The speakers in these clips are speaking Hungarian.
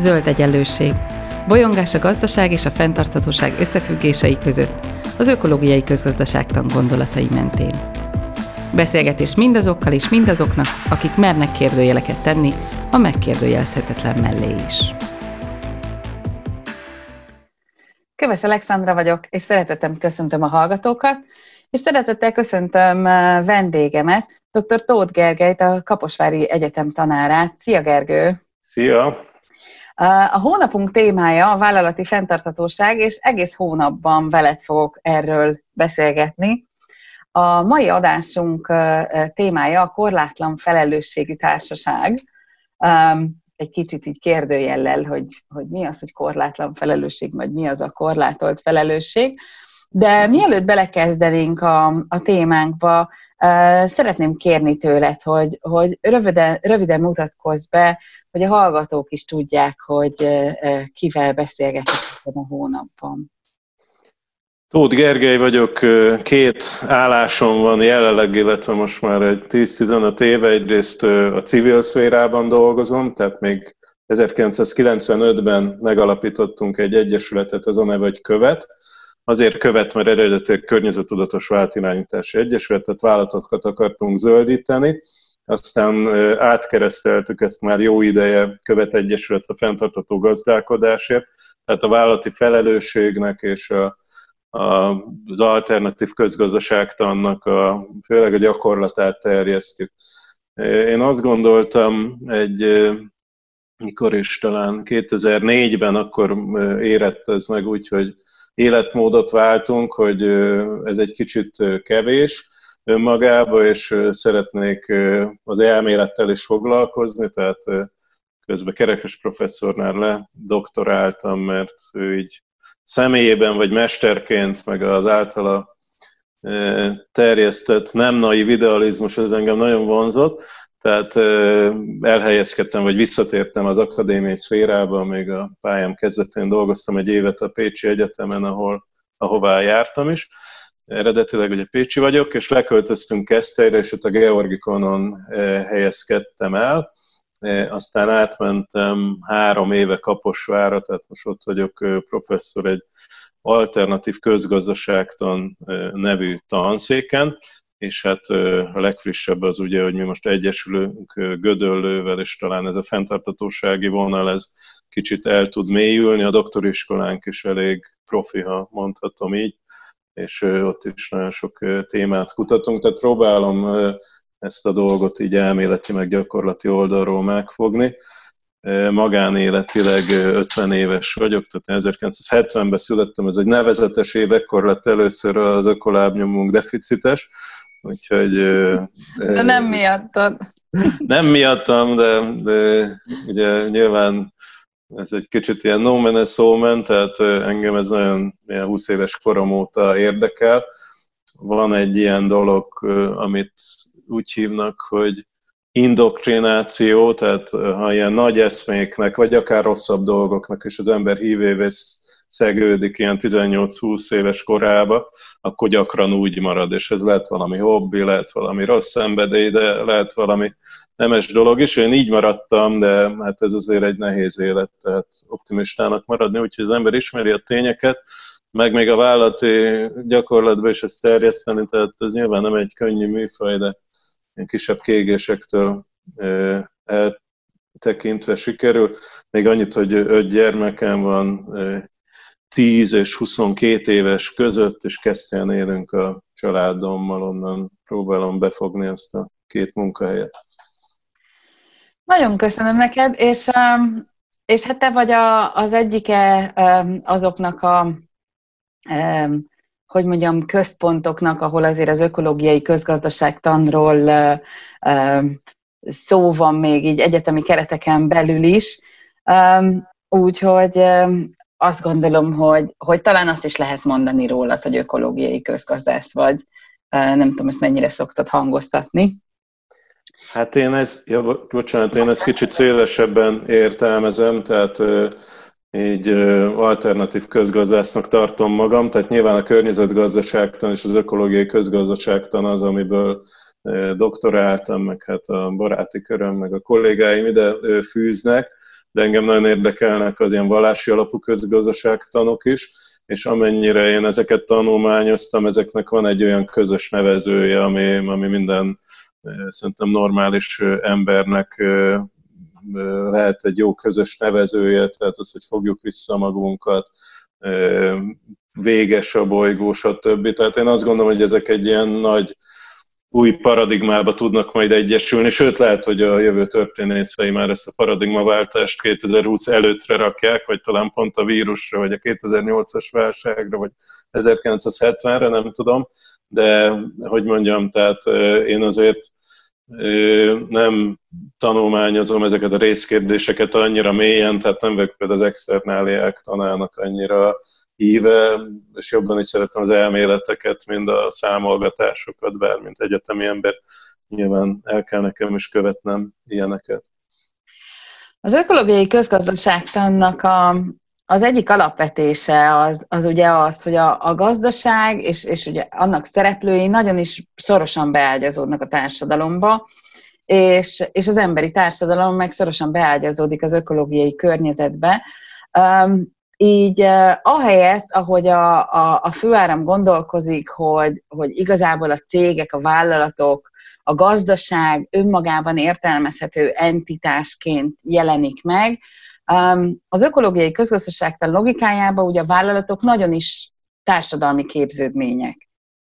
Zöld egyenlőség. Bolyongás a gazdaság és a fenntarthatóság összefüggései között, az ökológiai közgazdaságtan gondolatai mentén. Beszélgetés mindazokkal és mindazoknak, akik mernek kérdőjeleket tenni, a megkérdőjelezhetetlen mellé is. Köves Alexandra vagyok, és szeretettem köszöntöm a hallgatókat, és szeretettel köszöntöm vendégemet, dr. Tóth Gergelyt, a Kaposvári Egyetem tanárát. Szia Gergő! Szia! A hónapunk témája a vállalati fenntartatóság, és egész hónapban veled fogok erről beszélgetni. A mai adásunk témája a korlátlan felelősségű társaság. Egy kicsit így kérdőjellel, hogy, hogy mi az, hogy korlátlan felelősség, vagy mi az a korlátolt felelősség. De mielőtt belekezdenénk a, a témánkba, szeretném kérni tőled, hogy, hogy röviden, röviden mutatkozz be, hogy a hallgatók is tudják, hogy kivel beszélgetek a hónapban. Tóth Gergely vagyok, két állásom van jelenleg, illetve most már egy 10-15 éve. Egyrészt a civil szférában dolgozom, tehát még 1995-ben megalapítottunk egy egyesületet, az a neve, hogy Követ, Azért követ, mert eredetileg környezetudatos váltirányítási egyesület, tehát vállalatokat akartunk zöldíteni, aztán átkereszteltük ezt már jó ideje követ egyesület a fenntartató gazdálkodásért, tehát a vállalati felelősségnek és a, a, az alternatív közgazdaságtannak a, főleg a gyakorlatát terjesztjük. Én azt gondoltam egy mikor is talán 2004-ben akkor érett ez meg úgy, hogy életmódot váltunk, hogy ez egy kicsit kevés önmagába, és szeretnék az elmélettel is foglalkozni, tehát közben Kerekes professzornál le doktoráltam, mert ő így személyében vagy mesterként, meg az általa terjesztett nem naiv idealizmus, ez engem nagyon vonzott, tehát elhelyezkedtem, vagy visszatértem az akadémiai szférába, még a pályám kezdetén dolgoztam egy évet a Pécsi Egyetemen, ahol, ahová jártam is. Eredetileg ugye Pécsi vagyok, és leköltöztünk Keszthelyre, és ott a Georgikonon helyezkedtem el. Aztán átmentem három éve Kaposvára, tehát most ott vagyok professzor egy alternatív közgazdaságtan nevű tanszéken, és hát a legfrissebb az ugye, hogy mi most egyesülünk Gödöllővel, és talán ez a fenntartatósági vonal, ez kicsit el tud mélyülni, a doktoriskolánk is elég profi, ha mondhatom így, és ott is nagyon sok témát kutatunk, tehát próbálom ezt a dolgot így elméleti meg gyakorlati oldalról megfogni. Magánéletileg 50 éves vagyok, tehát 1970-ben születtem, ez egy nevezetes év, ekkor lett először az ökolábnyomunk deficites, Úgyhogy... De nem miattad. Nem miattam, de, de ugye nyilván ez egy kicsit ilyen no man so tehát engem ez nagyon ilyen 20 éves korom óta érdekel. Van egy ilyen dolog, amit úgy hívnak, hogy indoktrináció, tehát ha ilyen nagy eszméknek, vagy akár rosszabb dolgoknak is az ember hívé vesz szegődik ilyen 18-20 éves korába, akkor gyakran úgy marad, és ez lehet valami hobbi, lehet valami rossz szenvedély, de lehet valami nemes dolog is. Én így maradtam, de hát ez azért egy nehéz élet, tehát optimistának maradni, úgyhogy az ember ismeri a tényeket, meg még a vállalati gyakorlatban is ezt terjeszteni, tehát ez nyilván nem egy könnyű műfaj, de kisebb kégésektől tekintve sikerül. Még annyit, hogy öt gyermekem van, 10 és 22 éves között, és kezdten élünk a családommal, onnan próbálom befogni ezt a két munkahelyet. Nagyon köszönöm neked, és, és hát te vagy a, az egyike azoknak a, hogy mondjam, központoknak, ahol azért az ökológiai közgazdaságtanról szó van még így egyetemi kereteken belül is. Úgyhogy azt gondolom, hogy, hogy talán azt is lehet mondani róla, hogy ökológiai közgazdász vagy. Nem tudom, ezt mennyire szoktad hangoztatni. Hát én ezt, ja, bocsánat, én ezt kicsit szélesebben értelmezem, tehát így alternatív közgazdásznak tartom magam, tehát nyilván a környezetgazdaságtan és az ökológiai közgazdaságtan az, amiből doktoráltam, meg hát a baráti köröm, meg a kollégáim ide fűznek, de engem nagyon érdekelnek az ilyen vallási alapú közgazdaságtanok is, és amennyire én ezeket tanulmányoztam, ezeknek van egy olyan közös nevezője, ami, ami minden szerintem normális embernek lehet egy jó közös nevezője, tehát az, hogy fogjuk vissza magunkat, véges a bolygó, stb. Tehát én azt gondolom, hogy ezek egy ilyen nagy új paradigmába tudnak majd egyesülni, sőt lehet, hogy a jövő történészei már ezt a paradigmaváltást 2020 előttre rakják, vagy talán pont a vírusra, vagy a 2008-as válságra, vagy 1970-re, nem tudom, de hogy mondjam, tehát én azért nem tanulmányozom ezeket a részkérdéseket annyira mélyen, tehát nem vagyok például az externáliák tanának annyira híve, és jobban is szeretem az elméleteket, mint a számolgatásokat, bár mint egyetemi ember nyilván el kell nekem is követnem ilyeneket. Az ökológiai közgazdaságtannak a, az egyik alapvetése az, az ugye az, hogy a, a gazdaság és, és ugye annak szereplői nagyon is szorosan beágyazódnak a társadalomba, és, és az emberi társadalom meg szorosan beágyazódik az ökológiai környezetbe. Um, így uh, ahelyett, ahogy a, a, a főáram gondolkozik, hogy, hogy igazából a cégek, a vállalatok, a gazdaság önmagában értelmezhető entitásként jelenik meg, az ökológiai közgazdaságtan logikájában ugye a vállalatok nagyon is társadalmi képződmények.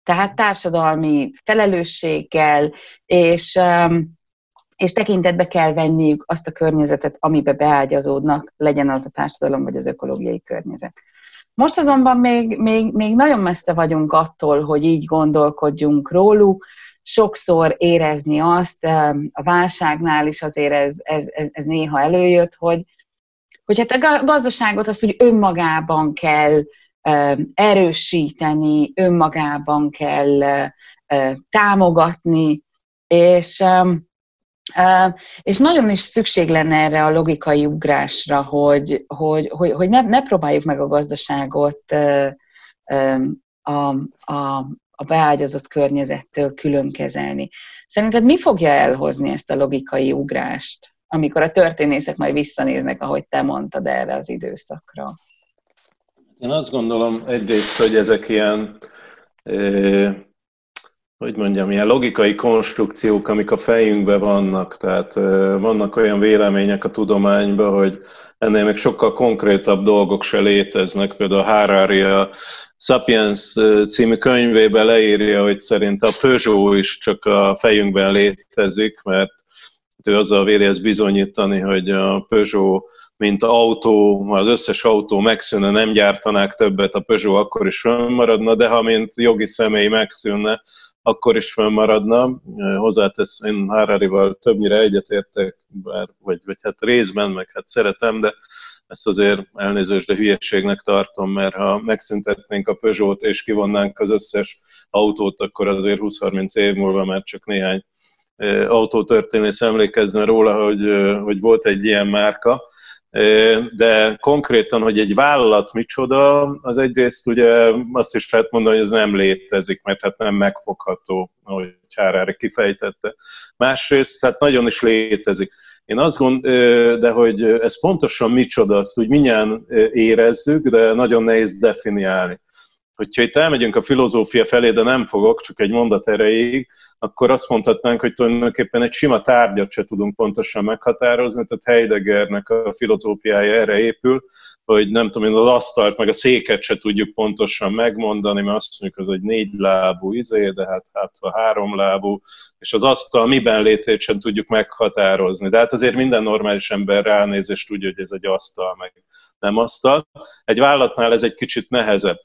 Tehát társadalmi felelősséggel, és, és tekintetbe kell venniük azt a környezetet, amibe beágyazódnak, legyen az a társadalom vagy az ökológiai környezet. Most azonban még, még, még nagyon messze vagyunk attól, hogy így gondolkodjunk róluk. Sokszor érezni azt, a válságnál is azért ez, ez, ez, ez néha előjött, hogy, hogy hát a gazdaságot azt, hogy önmagában kell erősíteni, önmagában kell támogatni, és, és nagyon is szükség lenne erre a logikai ugrásra, hogy, hogy, hogy, hogy ne, ne próbáljuk meg a gazdaságot a, a, a beágyazott környezettől külön kezelni. Szerinted mi fogja elhozni ezt a logikai ugrást? Amikor a történészek majd visszanéznek, ahogy te mondtad erre az időszakra? Én azt gondolom egyrészt, hogy ezek ilyen, hogy mondjam, ilyen logikai konstrukciók, amik a fejünkben vannak. Tehát eh, vannak olyan vélemények a tudományban, hogy ennél még sokkal konkrétabb dolgok se léteznek. Például a Harari a Sapiens című könyvében leírja, hogy szerint a Peugeot is csak a fejünkben létezik, mert ő azzal véli ezt bizonyítani, hogy a Peugeot mint autó, az összes autó megszűnne, nem gyártanák többet, a Peugeot akkor is fönnmaradna, de ha mint jogi személy megszűnne, akkor is fönnmaradna. Hozzátesz, én Hararival többnyire egyetértek, bár, vagy, vagy hát részben, meg hát szeretem, de ezt azért elnézős, de hülyeségnek tartom, mert ha megszüntetnénk a Peugeot és kivonnánk az összes autót, akkor azért 20-30 év múlva már csak néhány autótörténész emlékezne róla, hogy, hogy volt egy ilyen márka, de konkrétan, hogy egy vállalat micsoda, az egyrészt ugye azt is lehet mondani, hogy ez nem létezik, mert hát nem megfogható, ahogy Hárári kifejtette. Másrészt, hát nagyon is létezik. Én azt gond, de hogy ez pontosan micsoda, azt úgy minnyáján érezzük, de nagyon nehéz definiálni hogyha itt elmegyünk a filozófia felé, de nem fogok, csak egy mondat erejéig, akkor azt mondhatnánk, hogy tulajdonképpen egy sima tárgyat se tudunk pontosan meghatározni, tehát Heideggernek a filozófiája erre épül, hogy nem tudom én, az asztalt, meg a széket se tudjuk pontosan megmondani, mert azt mondjuk, az egy négy lábú izé, de hát, hát a három lábú, és az asztal miben létét sem tudjuk meghatározni. De hát azért minden normális ember ránéz, és tudja, hogy ez egy asztal, meg nem asztal. Egy vállalatnál ez egy kicsit nehezebb.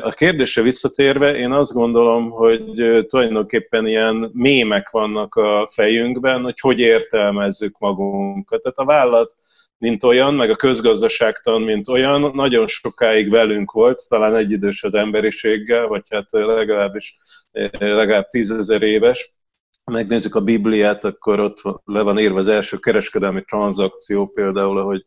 A kérdésre visszatérve, én azt gondolom, hogy tulajdonképpen ilyen mémek vannak a fejünkben, hogy hogy értelmezzük magunkat. Tehát a vállalat, mint olyan, meg a közgazdaságtan, mint olyan, nagyon sokáig velünk volt, talán egyidős az emberiséggel, vagy hát legalábbis legalább tízezer éves. Megnézzük a Bibliát, akkor ott le van írva az első kereskedelmi tranzakció például, hogy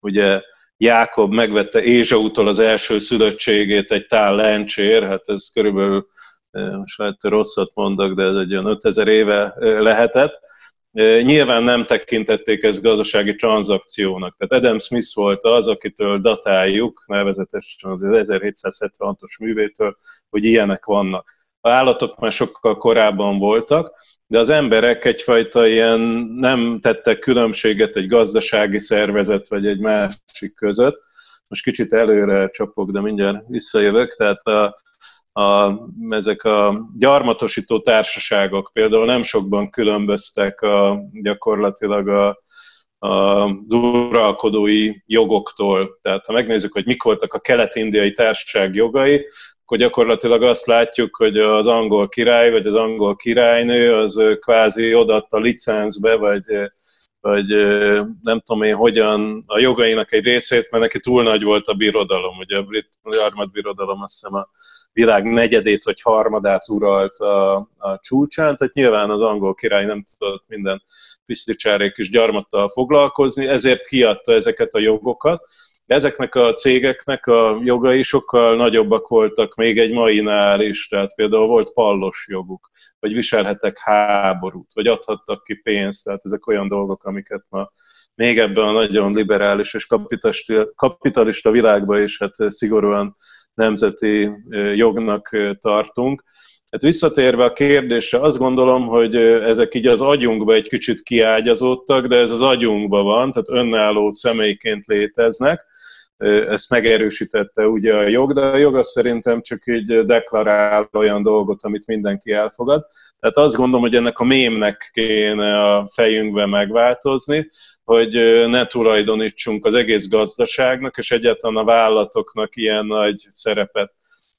ugye Jákob megvette Ézsautól az első szülöttségét egy tál lencsér, hát ez körülbelül, most lehet, rosszat mondok, de ez egy olyan 5000 éve lehetett, Nyilván nem tekintették ezt gazdasági tranzakciónak. Tehát Adam Smith volt az, akitől datáljuk, nevezetesen az 1776-os művétől, hogy ilyenek vannak. A állatok már sokkal korábban voltak, de az emberek egyfajta ilyen nem tettek különbséget egy gazdasági szervezet vagy egy másik között. Most kicsit előre csapok, de mindjárt visszajövök. Tehát a, a, ezek a gyarmatosító társaságok például nem sokban különböztek a, gyakorlatilag a, a uralkodói jogoktól. Tehát ha megnézzük, hogy mik voltak a kelet-indiai társaság jogai, akkor gyakorlatilag azt látjuk, hogy az angol király vagy az angol királynő az kvázi odaadta licencbe, vagy, vagy nem tudom én hogyan a jogainak egy részét, mert neki túl nagy volt a birodalom. Ugye a brit birodalom azt hiszem a világ negyedét vagy harmadát uralt a, a csúcsán, tehát nyilván az angol király nem tudott minden piszticsárék és gyarmattal foglalkozni, ezért kiadta ezeket a jogokat, ezeknek a cégeknek a jogai sokkal nagyobbak voltak még egy mainál is, tehát például volt pallos joguk, vagy viselhetek háborút, vagy adhattak ki pénzt, tehát ezek olyan dolgok, amiket ma még ebben a nagyon liberális és kapitalista világban is hát szigorúan nemzeti jognak tartunk. Hát visszatérve a kérdésre, azt gondolom, hogy ezek így az agyunkba egy kicsit kiágyazódtak, de ez az agyunkba van, tehát önálló személyként léteznek, ezt megerősítette ugye a jog, de a jog szerintem csak így deklarál olyan dolgot, amit mindenki elfogad. Tehát azt gondolom, hogy ennek a mémnek kéne a fejünkbe megváltozni, hogy ne tulajdonítsunk az egész gazdaságnak, és egyáltalán a vállalatoknak ilyen nagy szerepet.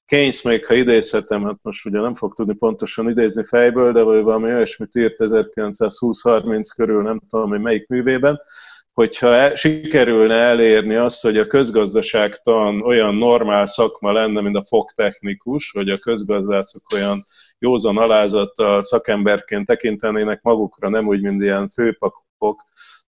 Keynes még, ha idézhetem, hát most ugye nem fog tudni pontosan idézni fejből, de valami olyasmit írt 1920-30 körül, nem tudom, hogy melyik művében, hogyha e, sikerülne elérni azt, hogy a közgazdaságtan olyan normál szakma lenne, mint a fogtechnikus, hogy a közgazdászok olyan józan alázattal szakemberként tekintenének magukra, nem úgy, mint ilyen főpakok,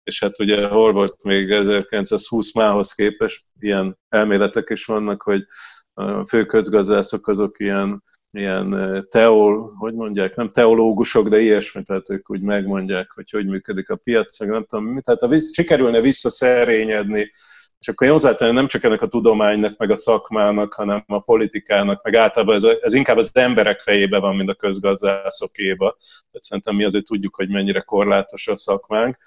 és hát ugye hol volt még 1920 mához képest, ilyen elméletek is vannak, hogy a fő közgazdászok azok ilyen ilyen teol, hogy mondják, nem teológusok, de ilyesmi, tehát ők úgy megmondják, hogy hogy működik a piac, meg nem tudom mi, tehát ha visz, sikerülne visszaszerényedni, és akkor hozzátenni nem csak ennek a tudománynak, meg a szakmának, hanem a politikának, meg általában ez, ez inkább az emberek fejébe van, mint a közgazdászokéba. Tehát szerintem mi azért tudjuk, hogy mennyire korlátos a szakmánk,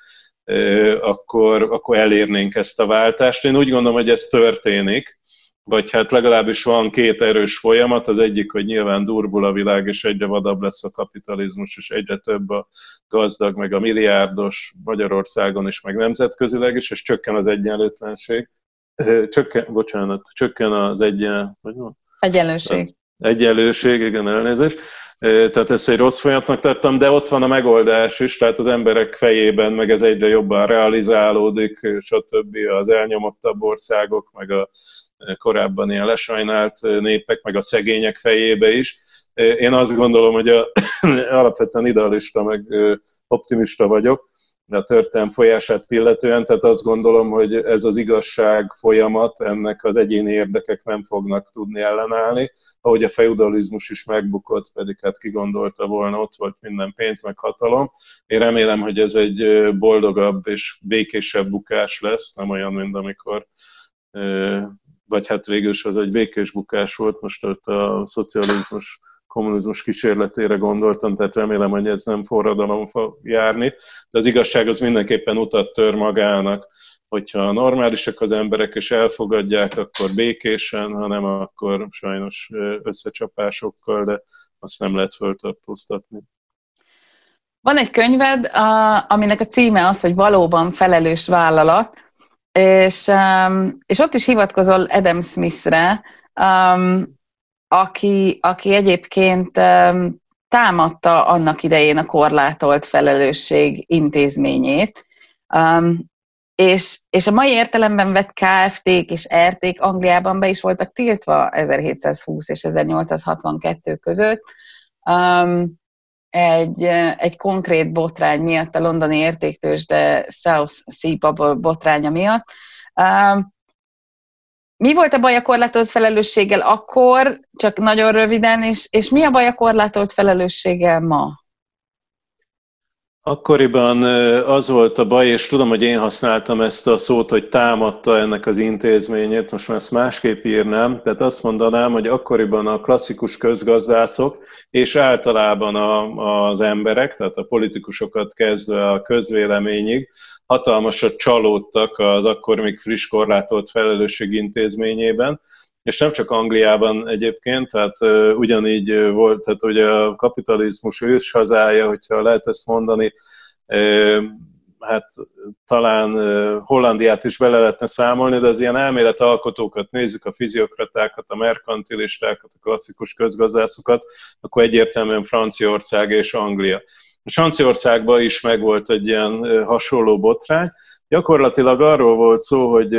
akkor, akkor elérnénk ezt a váltást. Én úgy gondolom, hogy ez történik, vagy hát legalábbis van két erős folyamat, az egyik, hogy nyilván durvul a világ, és egyre vadabb lesz a kapitalizmus, és egyre több a gazdag, meg a milliárdos Magyarországon is, meg nemzetközileg is, és csökken az egyenlőtlenség. Csökken, bocsánat, csökken az egyen, hogy van? Egyenlőség. Egyenlőség, igen, elnézést. Tehát ezt egy rossz folyamatnak tettem, de ott van a megoldás is, tehát az emberek fejében meg ez egyre jobban realizálódik, stb. az elnyomottabb országok, meg a korábban ilyen lesajnált népek, meg a szegények fejébe is. Én azt gondolom, hogy a, alapvetően idealista, meg optimista vagyok, a történelem folyását illetően, tehát azt gondolom, hogy ez az igazság folyamat, ennek az egyéni érdekek nem fognak tudni ellenállni, ahogy a feudalizmus is megbukott, pedig hát kigondolta volna, ott volt minden pénz, meg hatalom. Én remélem, hogy ez egy boldogabb és békésebb bukás lesz, nem olyan, mint amikor vagy hát végül is az egy békés bukás volt, most ott a szocializmus, kommunizmus kísérletére gondoltam, tehát remélem, hogy ez nem forradalom fog járni, de az igazság az mindenképpen utat tör magának, hogyha normálisak az emberek és elfogadják, akkor békésen, hanem akkor sajnos összecsapásokkal, de azt nem lehet föltartóztatni. Van egy könyved, aminek a címe az, hogy valóban felelős vállalat, és, um, és ott is hivatkozol Adam Smithre, um, aki, aki egyébként um, támadta annak idején a korlátolt felelősség intézményét, és, és a mai értelemben vett KFT-k és RT-k Angliában be is voltak tiltva 1720 és 1862 között. Egy, egy konkrét botrány miatt, a londoni értéktős, de South Sea Bubble botránya miatt. Mi volt a baj a korlátolt felelősséggel akkor, csak nagyon röviden, és, és mi a baj a korlátolt felelősséggel ma? Akkoriban az volt a baj, és tudom, hogy én használtam ezt a szót, hogy támadta ennek az intézményét, most már ezt másképp írnám, tehát azt mondanám, hogy akkoriban a klasszikus közgazdászok, és általában a, az emberek, tehát a politikusokat kezdve a közvéleményig, hatalmasat csalódtak az akkor még friss korlátolt felelősség intézményében, és nem csak Angliában egyébként, tehát ugyanígy volt, tehát ugye a kapitalizmus ős hazája, hogyha lehet ezt mondani, hát talán Hollandiát is bele lehetne számolni, de az ilyen elméletalkotókat nézzük, a fiziokratákat, a merkantilistákat, a klasszikus közgazdászokat, akkor egyértelműen Franciaország és Anglia. A Franciaországban is megvolt egy ilyen hasonló botrány, Gyakorlatilag arról volt szó, hogy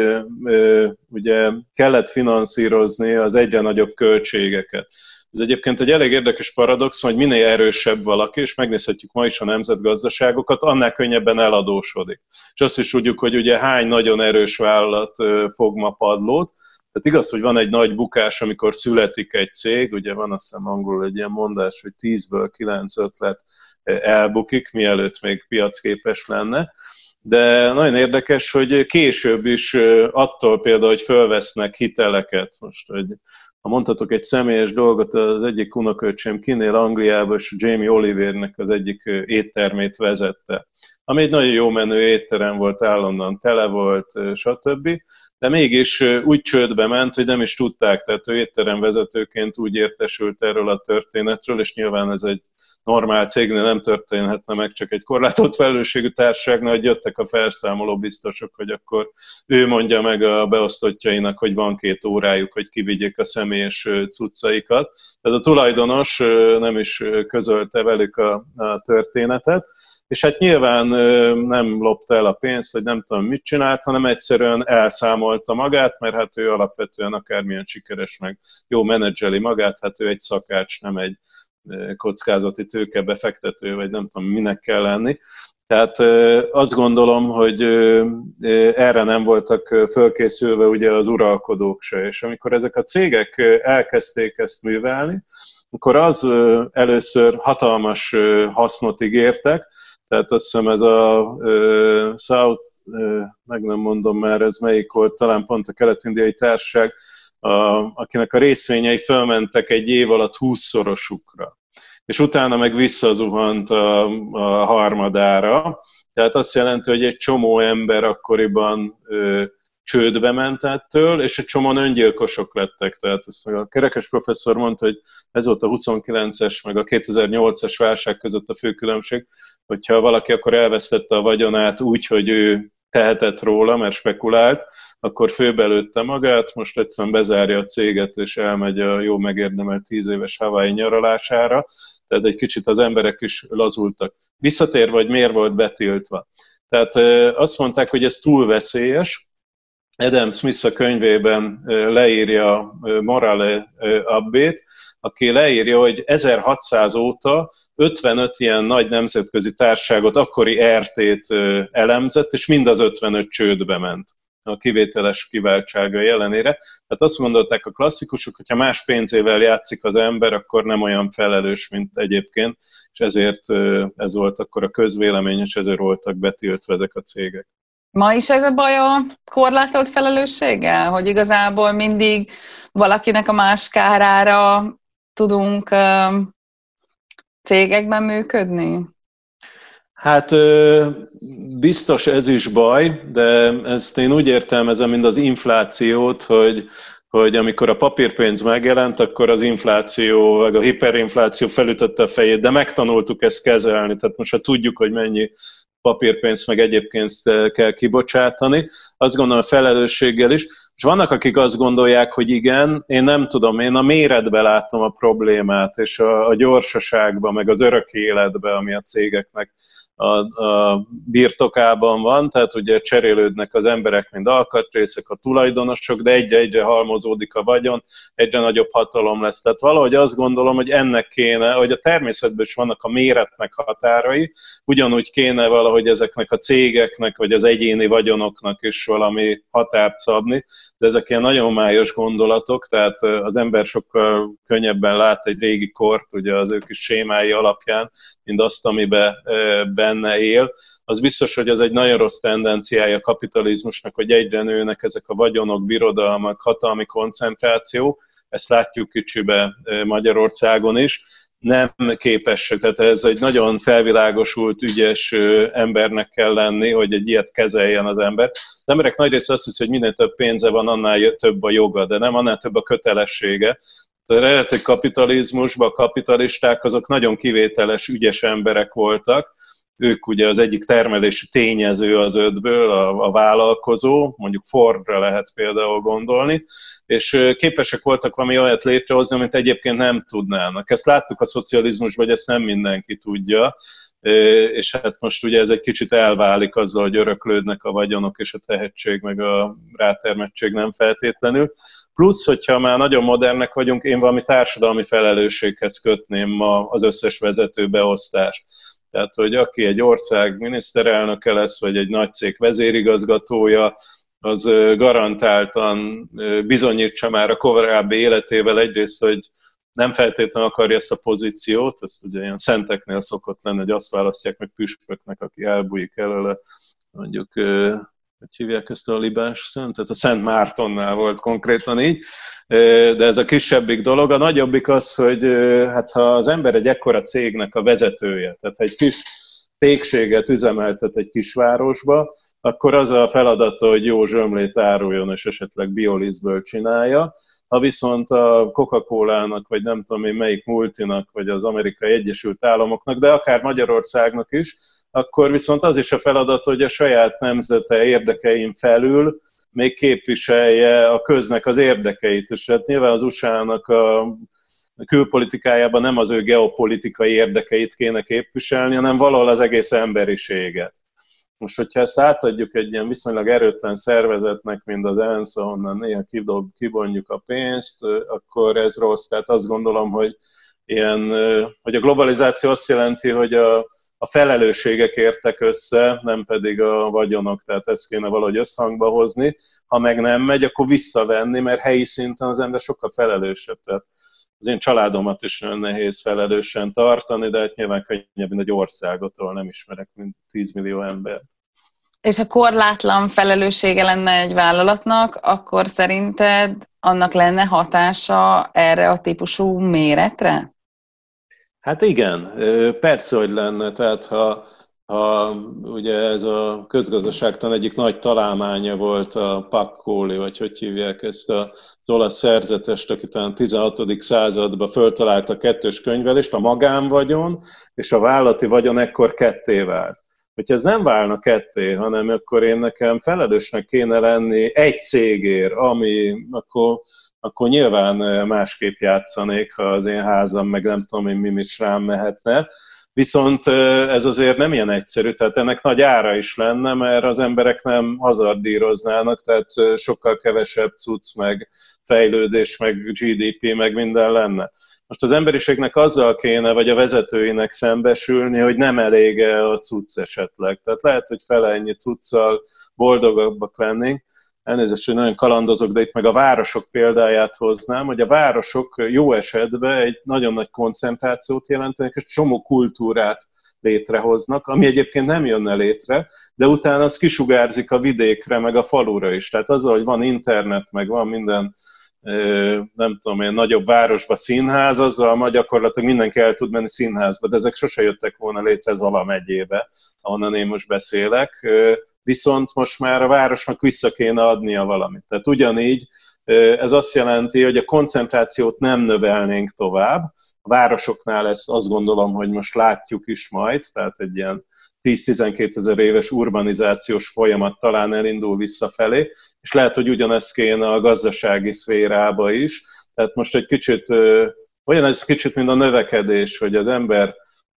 ugye kellett finanszírozni az egyre nagyobb költségeket. Ez egyébként egy elég érdekes paradox, hogy minél erősebb valaki, és megnézhetjük ma is a nemzetgazdaságokat, annál könnyebben eladósodik. És azt is tudjuk, hogy ugye hány nagyon erős vállalat fog ma padlót, tehát igaz, hogy van egy nagy bukás, amikor születik egy cég, ugye van azt hiszem angolul egy ilyen mondás, hogy 10-ből 9 ötlet elbukik, mielőtt még piacképes lenne, de nagyon érdekes, hogy később is attól például, hogy fölvesznek hiteleket, most, hogy ha mondhatok egy személyes dolgot, az egyik unokölcsém kinél Angliába, és Jamie Olivernek az egyik éttermét vezette, ami egy nagyon jó menő étterem volt, állandóan tele volt, stb. De mégis úgy csődbe ment, hogy nem is tudták, tehát ő étteremvezetőként úgy értesült erről a történetről, és nyilván ez egy normál cégnél nem történhetne meg, csak egy korlátott felelősségű társaságnál, hogy jöttek a felszámoló biztosok, hogy akkor ő mondja meg a beosztottjainak, hogy van két órájuk, hogy kivigyék a személyes cuccaikat. Tehát a tulajdonos nem is közölte velük a, a történetet, és hát nyilván nem lopta el a pénzt, hogy nem tudom mit csinált, hanem egyszerűen elszámolta magát, mert hát ő alapvetően akármilyen sikeres meg jó menedzseli magát, hát ő egy szakács, nem egy kockázati tőke befektető, vagy nem tudom, minek kell lenni. Tehát azt gondolom, hogy erre nem voltak fölkészülve ugye az uralkodók se, és amikor ezek a cégek elkezdték ezt művelni, akkor az először hatalmas hasznot ígértek, tehát azt hiszem ez a South, meg nem mondom már, ez melyik volt, talán pont a kelet-indiai társaság, a, akinek a részvényei fölmentek egy év alatt húszszorosukra, és utána meg visszazuhant a, a harmadára. Tehát azt jelenti, hogy egy csomó ember akkoriban ö, csődbe ment ettől, és egy csomóan öngyilkosok lettek. Tehát azt a kerekes professzor mondta, hogy ez volt a 29-es meg a 2008-es válság között a fő különbség, hogyha valaki akkor elvesztette a vagyonát úgy, hogy ő tehetett róla, mert spekulált, akkor főbelőtte magát, most egyszerűen bezárja a céget, és elmegy a jó megérdemelt tíz éves Hawaii nyaralására, tehát egy kicsit az emberek is lazultak. Visszatér, vagy miért volt betiltva? Tehát azt mondták, hogy ez túl veszélyes, Adam Smith a könyvében leírja Morale Abbét, aki leírja, hogy 1600 óta 55 ilyen nagy nemzetközi társaságot, akkori RT-t elemzett, és mind az 55 csődbe ment a kivételes kiváltsága jelenére. Tehát azt gondolták a klasszikusok, hogy ha más pénzével játszik az ember, akkor nem olyan felelős, mint egyébként, és ezért ez volt akkor a közvélemény, és ezért voltak betiltva ezek a cégek. Ma is ez a baj a korlátolt felelősséggel, hogy igazából mindig valakinek a más kárára tudunk cégekben működni? Hát biztos ez is baj, de ezt én úgy értelmezem, mint az inflációt, hogy, hogy amikor a papírpénz megjelent, akkor az infláció, vagy a hiperinfláció felütötte a fejét, de megtanultuk ezt kezelni, tehát most ha tudjuk, hogy mennyi papírpénzt, meg egyéb pénzt kell kibocsátani, azt gondolom a felelősséggel is. És vannak, akik azt gondolják, hogy igen, én nem tudom, én a méretbe látom a problémát, és a, a gyorsaságban, meg az örök életbe, ami a cégeknek a, a birtokában van, tehát ugye cserélődnek az emberek, mint alkatrészek, a tulajdonosok, de egyre-egyre halmozódik a vagyon, egyre nagyobb hatalom lesz. Tehát valahogy azt gondolom, hogy ennek kéne, hogy a természetben is vannak a méretnek határai, ugyanúgy kéne valahogy ezeknek a cégeknek, vagy az egyéni vagyonoknak is valami határt szabni, de ezek ilyen nagyon májos gondolatok, tehát az ember sokkal könnyebben lát egy régi kort, ugye az ő kis sémái alapján, mint azt, amiben benne él. Az biztos, hogy ez egy nagyon rossz tendenciája a kapitalizmusnak, hogy egyre nőnek ezek a vagyonok, birodalmak, hatalmi koncentráció, ezt látjuk kicsibe Magyarországon is, nem képes, tehát ez egy nagyon felvilágosult, ügyes embernek kell lenni, hogy egy ilyet kezeljen az ember. Az emberek nagy része azt hiszi, hogy minél több pénze van, annál több a joga, de nem annál több a kötelessége. Tehát a eredeti kapitalizmusban a kapitalisták azok nagyon kivételes, ügyes emberek voltak, ők ugye az egyik termelési tényező az ötből, a, a vállalkozó, mondjuk Fordra lehet például gondolni, és képesek voltak valami olyat létrehozni, amit egyébként nem tudnának. Ezt láttuk a szocializmusban, hogy ezt nem mindenki tudja, és hát most ugye ez egy kicsit elválik azzal, hogy öröklődnek a vagyonok és a tehetség, meg a rátermettség nem feltétlenül. Plusz, hogyha már nagyon modernek vagyunk, én valami társadalmi felelősséghez kötném ma az összes vezető beosztást tehát, hogy aki egy ország miniszterelnöke lesz, vagy egy nagy cég vezérigazgatója, az garantáltan bizonyítsa már a korábbi életével egyrészt, hogy nem feltétlenül akarja ezt a pozíciót, ez ugye ilyen szenteknél szokott lenni, hogy azt választják meg püspöknek, aki elbújik előle, mondjuk, hogy hívják ezt a libás szent, tehát a Szent Mártonnál volt konkrétan így, de ez a kisebbik dolog. A nagyobbik az, hogy hát ha az ember egy ekkora cégnek a vezetője, tehát egy kis pékséget üzemeltet egy kisvárosba, akkor az a feladata, hogy jó zsömlét áruljon, és esetleg biolizből csinálja. Ha viszont a Coca-Cola-nak, vagy nem tudom én melyik multinak, vagy az Amerikai Egyesült Államoknak, de akár Magyarországnak is, akkor viszont az is a feladat, hogy a saját nemzete érdekein felül még képviselje a köznek az érdekeit. És hát nyilván az USA-nak a külpolitikájában nem az ő geopolitikai érdekeit kéne képviselni, hanem valahol az egész emberiséget. Most, hogyha ezt átadjuk egy ilyen viszonylag erőtlen szervezetnek, mint az ENSZ, ahonnan néha kibonjuk a pénzt, akkor ez rossz. Tehát azt gondolom, hogy, ilyen, hogy a globalizáció azt jelenti, hogy a, a felelősségek értek össze, nem pedig a vagyonok, tehát ezt kéne valahogy összhangba hozni. Ha meg nem megy, akkor visszavenni, mert helyi szinten az ember sokkal felelősebb. Tehát az én családomat is nagyon nehéz felelősen tartani, de hát nyilván könnyebb, mint egy országot, ahol nem ismerek, mint 10 millió ember. És a korlátlan felelőssége lenne egy vállalatnak, akkor szerinted annak lenne hatása erre a típusú méretre? Hát igen, persze, hogy lenne. Tehát ha a, ugye ez a közgazdaságtan egyik nagy találmánya volt a Paccoli, vagy hogy hívják ezt a, az olasz szerzetest, aki talán 16. században föltalálta a kettős könyvelést, a magánvagyon és a vállati vagyon ekkor ketté vált. Hogyha ez nem válna ketté, hanem akkor én nekem felelősnek kéne lenni egy cégért, ami akkor, akkor nyilván másképp játszanék, ha az én házam, meg nem tudom én mi is rám mehetne Viszont ez azért nem ilyen egyszerű, tehát ennek nagy ára is lenne, mert az emberek nem hazardíroznának, tehát sokkal kevesebb cucc, meg fejlődés, meg GDP, meg minden lenne. Most az emberiségnek azzal kéne, vagy a vezetőinek szembesülni, hogy nem elég a cucc esetleg. Tehát lehet, hogy fele ennyi cuccal boldogabbak lennénk, elnézést, hogy nagyon kalandozok, de itt meg a városok példáját hoznám, hogy a városok jó esetben egy nagyon nagy koncentrációt jelentenek, és csomó kultúrát létrehoznak, ami egyébként nem jönne létre, de utána az kisugárzik a vidékre, meg a falura is. Tehát az, hogy van internet, meg van minden nem tudom én, nagyobb városba színház, azzal ma gyakorlatilag mindenki el tud menni színházba, de ezek sose jöttek volna létre Zala megyébe, ahonnan én most beszélek viszont most már a városnak vissza kéne adnia valamit. Tehát ugyanígy ez azt jelenti, hogy a koncentrációt nem növelnénk tovább. A városoknál ezt azt gondolom, hogy most látjuk is majd, tehát egy ilyen 10-12 ezer éves urbanizációs folyamat talán elindul visszafelé, és lehet, hogy ugyanezt kéne a gazdasági szférába is. Tehát most egy kicsit, olyan ez kicsit, mint a növekedés, hogy az ember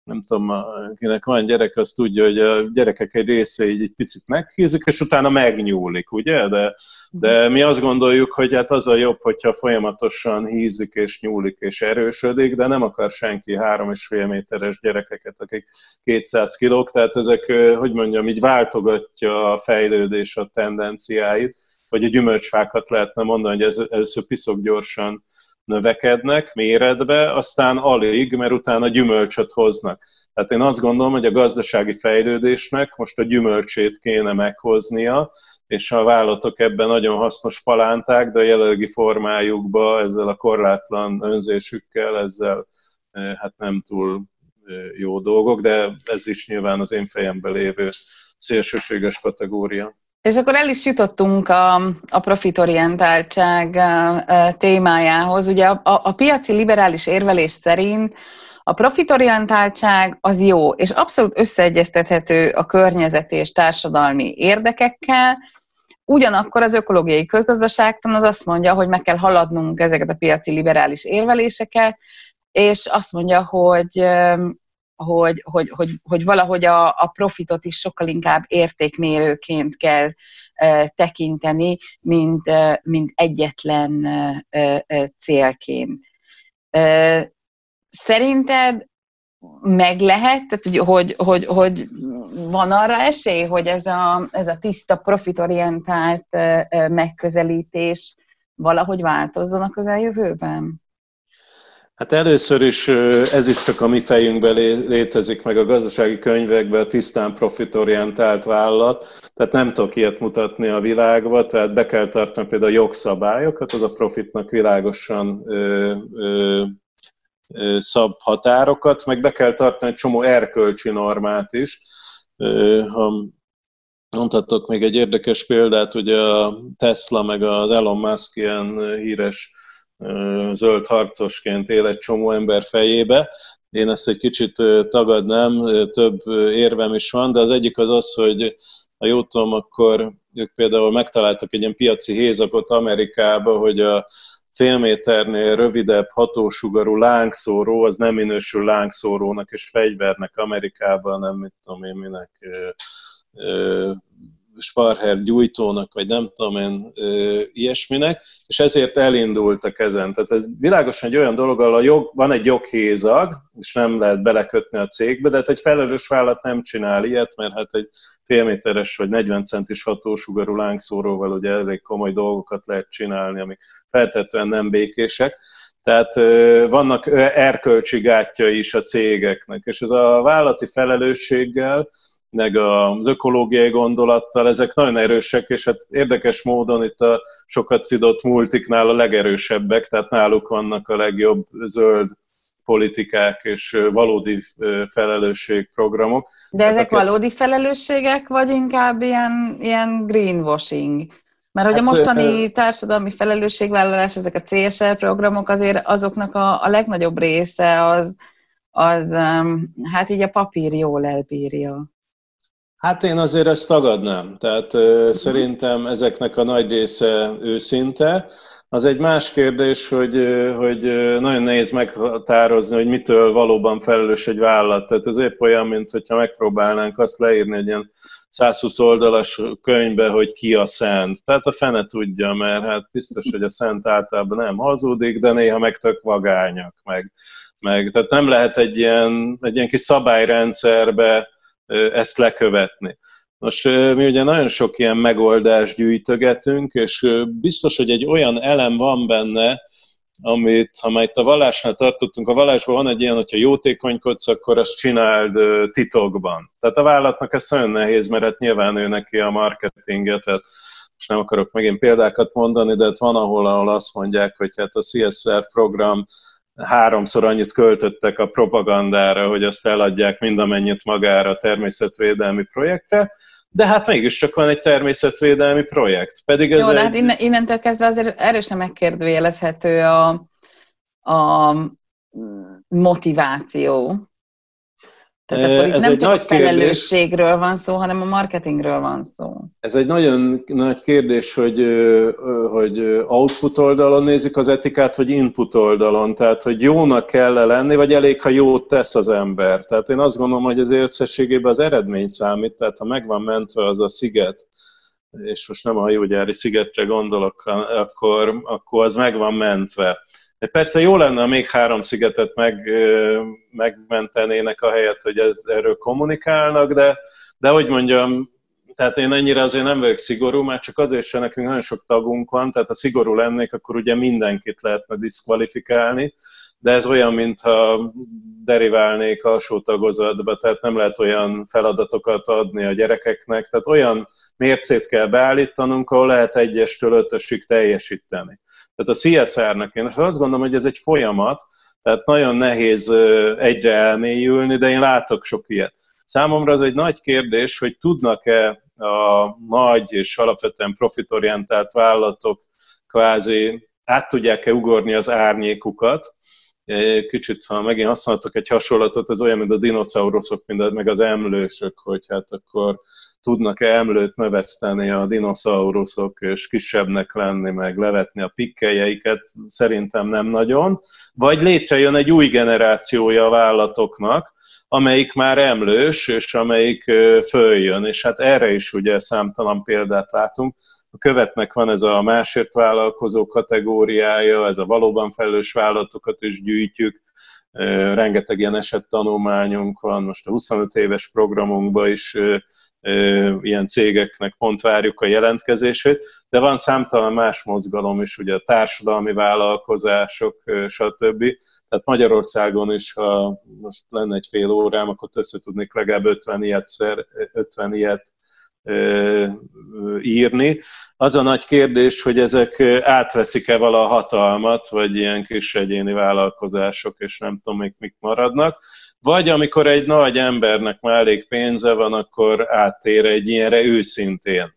nem tudom, akinek van gyerek, az tudja, hogy a gyerekek egy része így egy picit meghízik, és utána megnyúlik, ugye? De, de mi azt gondoljuk, hogy hát az a jobb, hogyha folyamatosan hízik és nyúlik és erősödik, de nem akar senki három és fél méteres gyerekeket, akik 200 kilók, tehát ezek, hogy mondjam, így váltogatja a fejlődés a tendenciáit, vagy a gyümölcsfákat lehetne mondani, hogy ez, először piszok gyorsan növekednek méretbe, aztán alig, mert utána gyümölcsöt hoznak. Tehát én azt gondolom, hogy a gazdasági fejlődésnek most a gyümölcsét kéne meghoznia, és a vállalatok ebben nagyon hasznos palánták, de a jelenlegi formájukban ezzel a korlátlan önzésükkel, ezzel eh, hát nem túl eh, jó dolgok, de ez is nyilván az én fejemben lévő szélsőséges kategória. És akkor el is jutottunk a, a profitorientáltság témájához. Ugye a, a, a piaci liberális érvelés szerint a profitorientáltság az jó, és abszolút összeegyeztethető a környezeti és társadalmi érdekekkel, Ugyanakkor az ökológiai közgazdaságtan az azt mondja, hogy meg kell haladnunk ezeket a piaci liberális érveléseket, és azt mondja, hogy hogy, hogy, hogy, hogy valahogy a, a profitot is sokkal inkább értékmérőként kell e, tekinteni, mint, e, mint egyetlen e, célként. Szerinted meg lehet, tehát hogy, hogy, hogy van arra esély, hogy ez a, ez a tiszta profitorientált megközelítés valahogy változzon a közeljövőben? Hát először is ez is csak a mi fejünkben létezik, meg a gazdasági könyvekben a tisztán profitorientált vállalat, tehát nem tudok ilyet mutatni a világba, tehát be kell tartani például a jogszabályokat, az a profitnak világosan ö, ö, ö, szab határokat, meg be kell tartani egy csomó erkölcsi normát is. Ha mondhatok még egy érdekes példát, hogy a Tesla meg az Elon Musk ilyen híres zöld harcosként él egy csomó ember fejébe. Én ezt egy kicsit tagadnám, több érvem is van, de az egyik az az, hogy ha jól tudom, akkor ők például megtaláltak egy ilyen piaci hézakot Amerikába, hogy a fél méternél rövidebb hatósugarú lángszóró, az nem minősül lángszórónak és fegyvernek Amerikában, nem mit tudom én minek Sparher gyújtónak, vagy nem tudom én, ilyesminek, és ezért elindultak ezen. Tehát ez világosan egy olyan dolog, ahol a jog, van egy joghézag, és nem lehet belekötni a cégbe, de hát egy felelős vállalat nem csinál ilyet, mert hát egy félméteres vagy 40 centis hatósugarú lángszóróval ugye elég komoly dolgokat lehet csinálni, amik feltetően nem békések. Tehát vannak erkölcsi gátja is a cégeknek, és ez a vállalati felelősséggel, meg az ökológiai gondolattal, ezek nagyon erősek, és hát érdekes módon itt a sokat szidott multiknál a legerősebbek, tehát náluk vannak a legjobb zöld politikák és valódi felelősségprogramok. De hát ezek valódi ezt... felelősségek, vagy inkább ilyen, ilyen greenwashing? Mert hogy hát, a mostani társadalmi felelősségvállalás, ezek a CSR programok azért azoknak a, a legnagyobb része az, az hát így a papír jól elbírja. Hát én azért ezt tagadnám. Tehát uh, szerintem ezeknek a nagy része őszinte. Az egy más kérdés, hogy, hogy nagyon nehéz meghatározni, hogy mitől valóban felelős egy vállalat. Tehát ez épp olyan, mint hogyha megpróbálnánk azt leírni egy ilyen 120 oldalas könyvbe, hogy ki a szent. Tehát a fene tudja, mert hát biztos, hogy a szent általában nem hazudik, de néha meg tök vagányak. Meg, meg. Tehát nem lehet egy ilyen, egy ilyen kis szabályrendszerbe ezt lekövetni. Most mi ugye nagyon sok ilyen megoldást gyűjtögetünk, és biztos, hogy egy olyan elem van benne, amit, ha már itt a vallásnál tartottunk, a vallásban van egy ilyen, hogyha jótékonykodsz, akkor azt csináld titokban. Tehát a vállalatnak ez nagyon nehéz, mert hát nyilván ő neki a marketinget, tehát most nem akarok megint példákat mondani, de hát van, ahol, ahol azt mondják, hogy hát a CSR program háromszor annyit költöttek a propagandára, hogy azt eladják mindamennyit magára a természetvédelmi projektre, de hát mégiscsak van egy természetvédelmi projekt. Pedig ez Jó, egy... de hát innen, innentől kezdve azért erősen megkérdőjelezhető a, a motiváció. Tehát akkor itt Ez nem egy csak nagy a felelősségről kérdés. van szó, hanem a marketingről van szó. Ez egy nagyon nagy kérdés, hogy, hogy output oldalon nézik az etikát, vagy input oldalon. Tehát, hogy jónak kell -e lenni, vagy elég, ha jót tesz az ember. Tehát én azt gondolom, hogy az összességében az eredmény számít, tehát ha megvan mentve az a sziget, és most nem a hajógyári szigetre gondolok, akkor, akkor az meg van mentve. De persze jó lenne, ha még három szigetet meg, megmentenének a helyet, hogy ez, erről kommunikálnak, de, de hogy mondjam, tehát én ennyire azért nem vagyok szigorú, mert csak azért sem nekünk nagyon sok tagunk van, tehát ha szigorú lennék, akkor ugye mindenkit lehetne diszkvalifikálni, de ez olyan, mintha deriválnék alsó tagozatba, tehát nem lehet olyan feladatokat adni a gyerekeknek, tehát olyan mércét kell beállítanunk, ahol lehet egyestől ötösig teljesíteni. Tehát a CSR-nek én azt gondolom, hogy ez egy folyamat, tehát nagyon nehéz egyre elmélyülni, de én látok sok ilyet. Számomra az egy nagy kérdés, hogy tudnak-e a nagy és alapvetően profitorientált vállalatok kvázi át tudják-e ugorni az árnyékukat, Kicsit, ha megint használtok egy hasonlatot, ez olyan, mint a dinoszauruszok, mint meg az emlősök, hogy hát akkor tudnak-e emlőt növeszteni a dinoszauruszok, és kisebbnek lenni, meg levetni a pikkeljeiket, szerintem nem nagyon. Vagy létrejön egy új generációja a vállalatoknak, amelyik már emlős, és amelyik följön, és hát erre is ugye számtalan példát látunk. A követnek van ez a másért vállalkozó kategóriája, ez a valóban felelős vállalatokat is gyűjtjük, rengeteg ilyen esettanulmányunk van, most a 25 éves programunkban is ilyen cégeknek pont várjuk a jelentkezését, de van számtalan más mozgalom is, ugye a társadalmi vállalkozások, stb. Tehát Magyarországon is, ha most lenne egy fél órám, akkor össze tudnék legalább 50 ilyet, szer, 50 ilyet írni. Az a nagy kérdés, hogy ezek átveszik-e vala a hatalmat, vagy ilyen kis egyéni vállalkozások, és nem tudom, még mik maradnak. Vagy amikor egy nagy embernek már elég pénze van, akkor áttér egy ilyenre őszintén.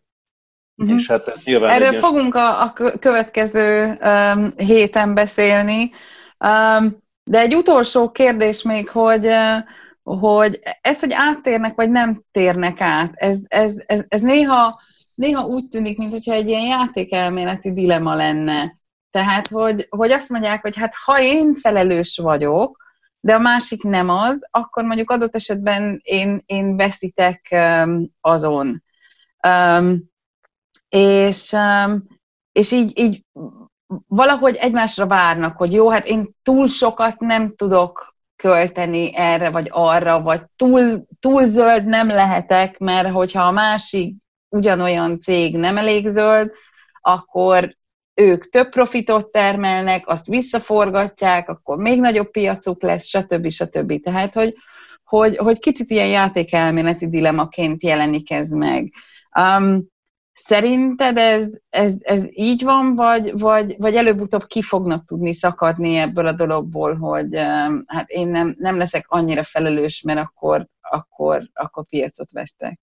Uh-huh. És hát ez nyilván Erről egy fogunk a, a következő um, héten beszélni. Um, de egy utolsó kérdés még, hogy uh, hogy ez, hogy áttérnek, vagy nem térnek át, ez, ez, ez, ez néha, néha úgy tűnik, mintha egy ilyen játékelméleti dilema lenne. Tehát, hogy, hogy azt mondják, hogy hát ha én felelős vagyok, de a másik nem az, akkor mondjuk adott esetben én, én veszítek um, azon. Um, és, um, és így, így valahogy egymásra várnak, hogy jó, hát én túl sokat nem tudok költeni erre vagy arra, vagy túl, túl zöld nem lehetek, mert hogyha a másik ugyanolyan cég nem elég zöld, akkor ők több profitot termelnek, azt visszaforgatják, akkor még nagyobb piacuk lesz, stb. stb. Tehát, hogy, hogy, hogy kicsit ilyen játékelméleti dilemaként jelenik ez meg. Um, Szerinted ez, ez, ez így van, vagy, vagy, vagy előbb-utóbb ki fognak tudni szakadni ebből a dologból, hogy hát én nem, nem leszek annyira felelős, mert akkor, akkor, akkor piacot vesztek?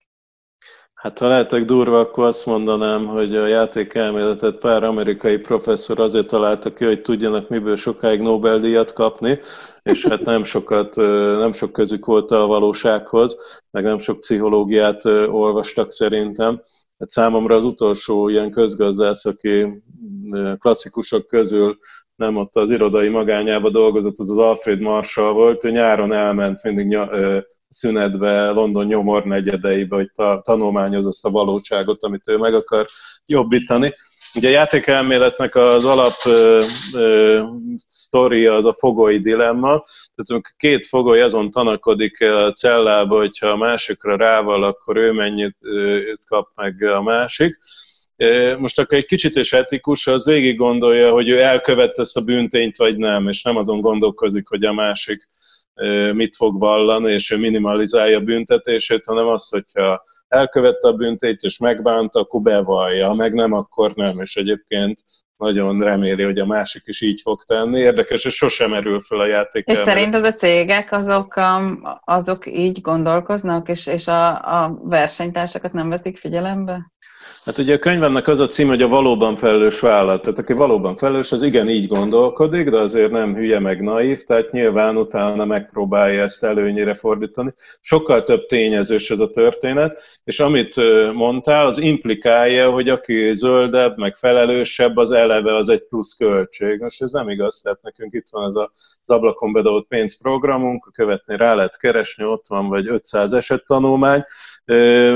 Hát ha lehetek durva, akkor azt mondanám, hogy a játékelméletet pár amerikai professzor azért találta ki, hogy tudjanak miből sokáig Nobel-díjat kapni, és hát nem sokat, nem sok közük volt a valósághoz, meg nem sok pszichológiát olvastak szerintem. Hát számomra az utolsó ilyen közgazdász, aki klasszikusok közül nem ott az irodai magányába dolgozott, az az Alfred Marshall volt, ő nyáron elment mindig ny- szünetbe London nyomor negyedeibe, hogy ta- tanulmányozza a valóságot, amit ő meg akar jobbítani. Ugye a játékelméletnek az alap ö, az a fogoly dilemma, tehát két fogoly azon tanakodik a cellába, hogyha a másikra rával, akkor ő mennyit ö, kap meg a másik. Most akkor egy kicsit is etikus, az végig gondolja, hogy ő elkövette ezt a bűntényt, vagy nem, és nem azon gondolkozik, hogy a másik mit fog vallani, és ő minimalizálja a büntetését, hanem azt, hogyha elkövette a büntényt, és megbánta, akkor bevallja, ha meg nem, akkor nem, és egyébként nagyon reméli, hogy a másik is így fog tenni. Érdekes, és sosem erül föl a játék. És szerinted a cégek azok, um, azok így gondolkoznak, és, és a, a versenytársakat nem veszik figyelembe? Hát ugye a könyvemnek az a cím, hogy a valóban felelős vállalat. Tehát aki valóban felelős, az igen így gondolkodik, de azért nem hülye meg naív, tehát nyilván utána megpróbálja ezt előnyére fordítani. Sokkal több tényezős ez a történet, és amit mondtál, az implikálja, hogy aki zöldebb, meg felelősebb, az eleve az egy plusz költség. Most ez nem igaz, tehát nekünk itt van ez az ablakon bedobott pénzprogramunk, követni rá lehet keresni, ott van vagy 500 eset tanulmány,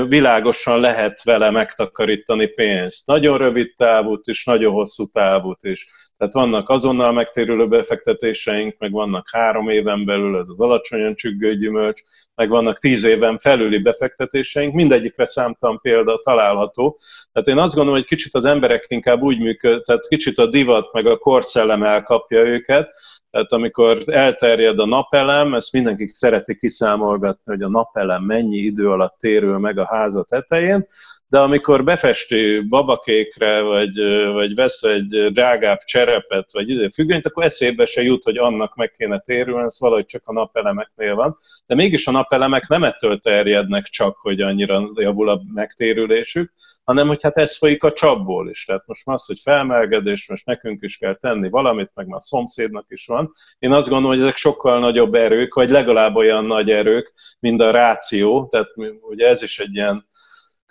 világosan lehet vele megtakarítani pénzt. Nagyon rövid távút és nagyon hosszú távút is. Tehát vannak azonnal megtérülő befektetéseink, meg vannak három éven belül, ez az alacsonyan csüggő gyümölcs, meg vannak tíz éven felüli befektetéseink, mindegyikre számtalan példa található. Tehát én azt gondolom, hogy kicsit az emberek inkább úgy működ, tehát kicsit a divat meg a korszellem elkapja őket, tehát amikor elterjed a napelem, ezt mindenki szereti kiszámolgatni, hogy a napelem mennyi idő alatt térül meg a háza tetején, de amikor befesti babakékre, vagy, vagy vesz egy drágább cserepet, vagy függönyt, akkor eszébe se jut, hogy annak meg kéne térülni, ez valahogy csak a napelemeknél van. De mégis a napelemek nem ettől terjednek csak, hogy annyira javul a megtérülésük, hanem hogy hát ez folyik a csapból is. Tehát most az, hogy felmelgedés, most nekünk is kell tenni valamit, meg már a szomszédnak is van. Én azt gondolom, hogy ezek sokkal nagyobb erők, vagy legalább olyan nagy erők, mint a ráció, tehát ugye ez is egy ilyen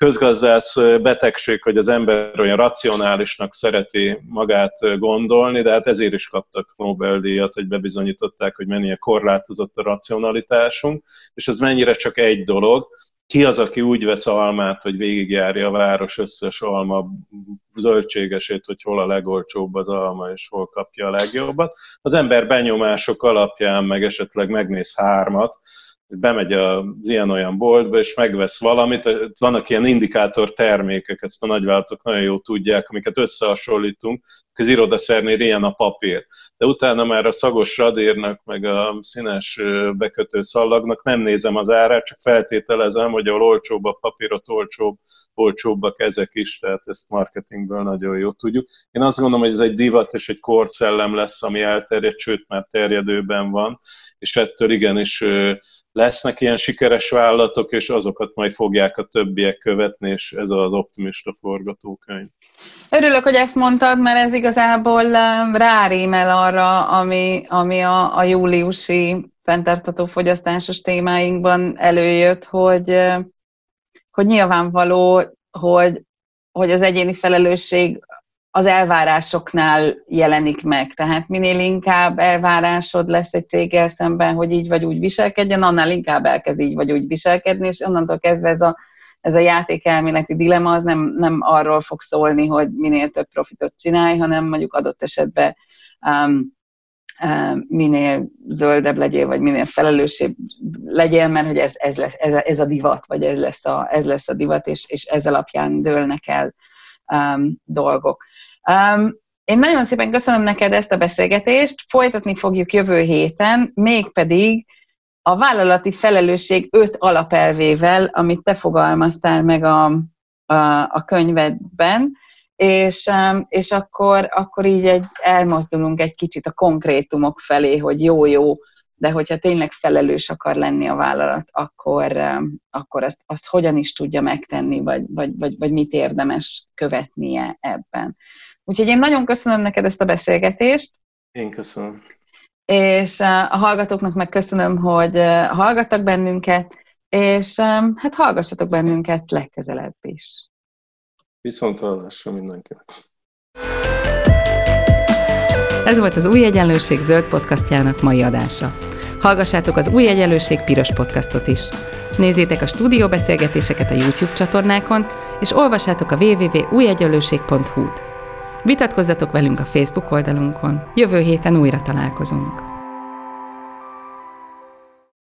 közgazdász betegség, hogy az ember olyan racionálisnak szereti magát gondolni, de hát ezért is kaptak Nobel-díjat, hogy bebizonyították, hogy mennyire korlátozott a racionalitásunk, és ez mennyire csak egy dolog, ki az, aki úgy vesz almát, hogy végigjárja a város összes alma zöldségesét, hogy hol a legolcsóbb az alma, és hol kapja a legjobbat. Az ember benyomások alapján meg esetleg megnéz hármat, bemegy az ilyen-olyan boltba, és megvesz valamit, vannak ilyen indikátor termékek, ezt a nagyvállalatok nagyon jól tudják, amiket összehasonlítunk, az irodaszernél ilyen a papír. De utána már a szagos radírnak, meg a színes bekötő szallagnak nem nézem az árát, csak feltételezem, hogy ahol olcsóbb a papír, ott olcsóbb, olcsóbbak ezek is, tehát ezt marketingből nagyon jól tudjuk. Én azt gondolom, hogy ez egy divat és egy korszellem lesz, ami elterjed, sőt már terjedőben van, és ettől igenis lesznek ilyen sikeres vállalatok, és azokat majd fogják a többiek követni, és ez az optimista forgatókönyv. Örülök, hogy ezt mondtad, mert ez igazából um, rárémel arra, ami, ami a, a júliusi fenntartató fogyasztásos témáinkban előjött, hogy, uh, hogy nyilvánvaló, hogy, hogy az egyéni felelősség az elvárásoknál jelenik meg. Tehát minél inkább elvárásod lesz egy céggel szemben, hogy így vagy úgy viselkedjen, annál inkább elkezd így vagy úgy viselkedni, és onnantól kezdve ez a, ez a játékelméleti dilema az nem, nem arról fog szólni, hogy minél több profitot csinálj, hanem mondjuk adott esetben um, um, minél zöldebb legyél, vagy minél felelősebb legyél, mert hogy ez, ez, lesz, ez, ez a divat, vagy ez lesz a, ez lesz a divat, és, és ez alapján dőlnek el um, dolgok. Um, én nagyon szépen köszönöm neked ezt a beszélgetést, folytatni fogjuk jövő héten, mégpedig a vállalati felelősség öt alapelvével, amit te fogalmaztál meg a, a, a könyvedben, és, és akkor, akkor így egy, elmozdulunk egy kicsit a konkrétumok felé, hogy jó-jó, de hogyha tényleg felelős akar lenni a vállalat, akkor, akkor azt, azt hogyan is tudja megtenni, vagy, vagy, vagy, vagy mit érdemes követnie ebben. Úgyhogy én nagyon köszönöm neked ezt a beszélgetést. Én köszönöm. És a hallgatóknak meg köszönöm, hogy hallgattak bennünket, és hát hallgassatok bennünket legközelebb is. Viszont hallásra mindenkinek. Ez volt az Új Egyenlőség zöld podcastjának mai adása. Hallgassátok az Új Egyenlőség piros podcastot is. Nézzétek a stúdióbeszélgetéseket a YouTube csatornákon, és olvassátok a www.újegyenlőség.hu-t. Vitatkozzatok velünk a Facebook oldalunkon. Jövő héten újra találkozunk.